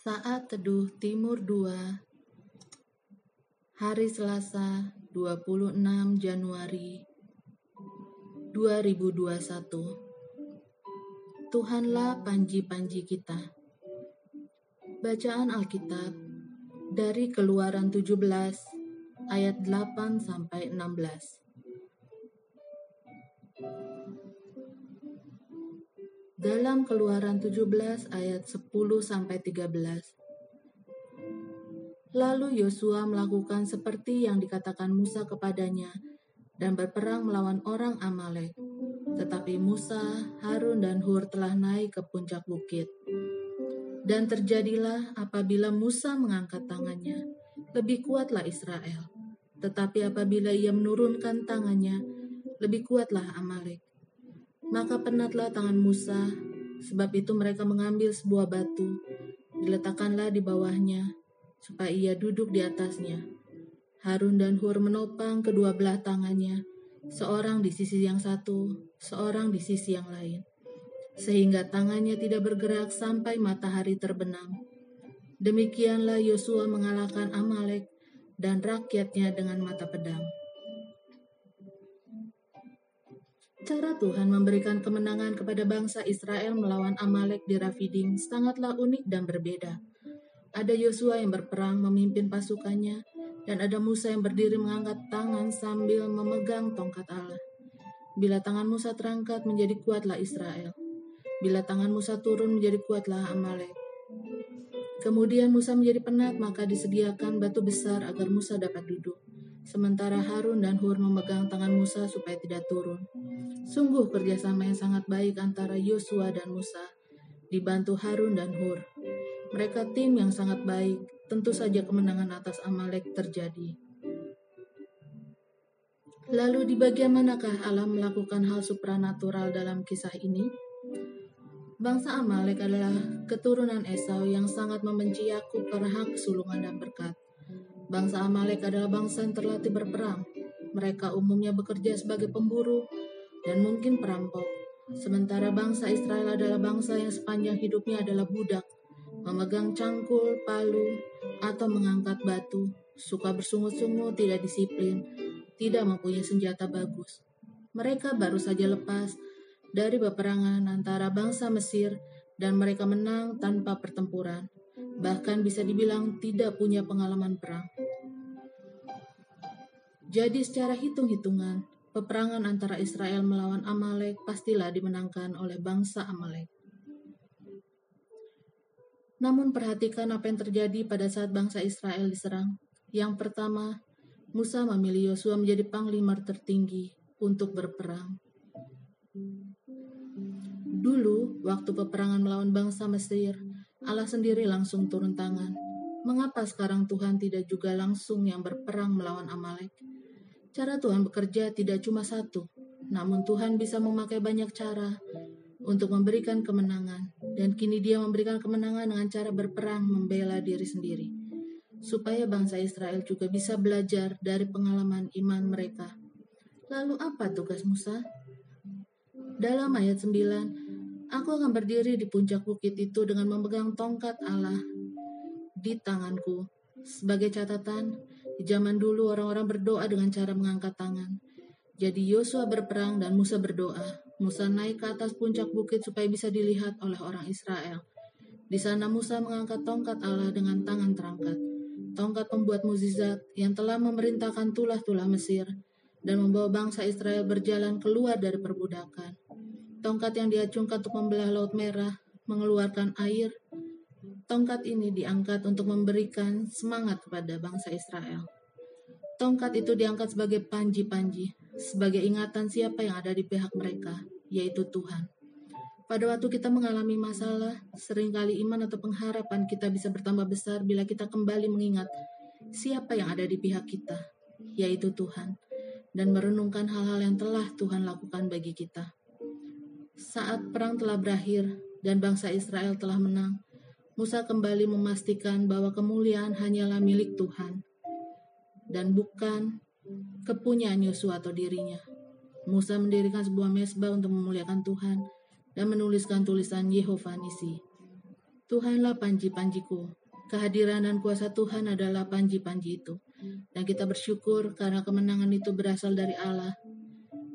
Saat Teduh Timur 2 Hari Selasa 26 Januari 2021 Tuhanlah panji-panji kita. Bacaan Alkitab dari Keluaran 17 ayat 8 sampai 16 dalam Keluaran 17 ayat 10 sampai 13. Lalu Yosua melakukan seperti yang dikatakan Musa kepadanya dan berperang melawan orang Amalek. Tetapi Musa, Harun dan Hur telah naik ke puncak bukit. Dan terjadilah apabila Musa mengangkat tangannya, lebih kuatlah Israel. Tetapi apabila ia menurunkan tangannya, lebih kuatlah Amalek. Maka penatlah tangan Musa, sebab itu mereka mengambil sebuah batu, diletakkanlah di bawahnya, supaya ia duduk di atasnya. Harun dan Hur menopang kedua belah tangannya, seorang di sisi yang satu, seorang di sisi yang lain, sehingga tangannya tidak bergerak sampai matahari terbenam. Demikianlah Yosua mengalahkan Amalek dan rakyatnya dengan mata pedang. Cara Tuhan memberikan kemenangan kepada bangsa Israel melawan Amalek di Rafidim sangatlah unik dan berbeda. Ada Yosua yang berperang memimpin pasukannya, dan ada Musa yang berdiri mengangkat tangan sambil memegang tongkat Allah. Bila tangan Musa terangkat menjadi kuatlah Israel. Bila tangan Musa turun menjadi kuatlah Amalek. Kemudian Musa menjadi penat maka disediakan batu besar agar Musa dapat duduk. Sementara Harun dan Hur memegang tangan Musa supaya tidak turun. Sungguh kerjasama yang sangat baik antara Yosua dan Musa, dibantu Harun dan Hur. Mereka tim yang sangat baik, tentu saja kemenangan atas Amalek terjadi. Lalu di bagian manakah Allah melakukan hal supranatural dalam kisah ini? Bangsa Amalek adalah keturunan Esau yang sangat membenci Yakub karena hak kesulungan dan berkat. Bangsa Amalek adalah bangsa yang terlatih berperang. Mereka umumnya bekerja sebagai pemburu, dan mungkin perampok. Sementara bangsa Israel adalah bangsa yang sepanjang hidupnya adalah budak, memegang cangkul, palu, atau mengangkat batu, suka bersungut-sungut, tidak disiplin, tidak mempunyai senjata bagus. Mereka baru saja lepas dari peperangan antara bangsa Mesir dan mereka menang tanpa pertempuran. Bahkan bisa dibilang tidak punya pengalaman perang. Jadi secara hitung-hitungan, peperangan antara Israel melawan Amalek pastilah dimenangkan oleh bangsa Amalek. Namun perhatikan apa yang terjadi pada saat bangsa Israel diserang. Yang pertama, Musa memilih Yosua menjadi panglima tertinggi untuk berperang. Dulu, waktu peperangan melawan bangsa Mesir, Allah sendiri langsung turun tangan. Mengapa sekarang Tuhan tidak juga langsung yang berperang melawan Amalek? Cara Tuhan bekerja tidak cuma satu, namun Tuhan bisa memakai banyak cara untuk memberikan kemenangan, dan kini Dia memberikan kemenangan dengan cara berperang membela diri sendiri, supaya bangsa Israel juga bisa belajar dari pengalaman iman mereka. Lalu, apa tugas Musa? Dalam ayat 9, Aku akan berdiri di puncak bukit itu dengan memegang tongkat Allah di tanganku. Sebagai catatan, di zaman dulu orang-orang berdoa dengan cara mengangkat tangan. Jadi Yosua berperang dan Musa berdoa. Musa naik ke atas puncak bukit supaya bisa dilihat oleh orang Israel. Di sana Musa mengangkat tongkat Allah dengan tangan terangkat. Tongkat pembuat mukjizat yang telah memerintahkan tulah-tulah Mesir dan membawa bangsa Israel berjalan keluar dari perbudakan. Tongkat yang diacungkan untuk membelah Laut Merah, mengeluarkan air, Tongkat ini diangkat untuk memberikan semangat kepada bangsa Israel. Tongkat itu diangkat sebagai panji-panji, sebagai ingatan siapa yang ada di pihak mereka, yaitu Tuhan. Pada waktu kita mengalami masalah, sering kali iman atau pengharapan kita bisa bertambah besar bila kita kembali mengingat siapa yang ada di pihak kita, yaitu Tuhan, dan merenungkan hal-hal yang telah Tuhan lakukan bagi kita. Saat perang telah berakhir dan bangsa Israel telah menang, Musa kembali memastikan bahwa kemuliaan hanyalah milik Tuhan dan bukan kepunyaan Yosua atau dirinya. Musa mendirikan sebuah mesbah untuk memuliakan Tuhan dan menuliskan tulisan Yehova Nisi. Tuhanlah panji-panjiku. Kehadiran dan kuasa Tuhan adalah panji-panji itu. Dan kita bersyukur karena kemenangan itu berasal dari Allah.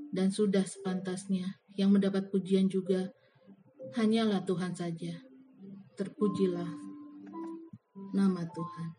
Dan sudah sepantasnya yang mendapat pujian juga hanyalah Tuhan saja. Terpujilah nama Tuhan.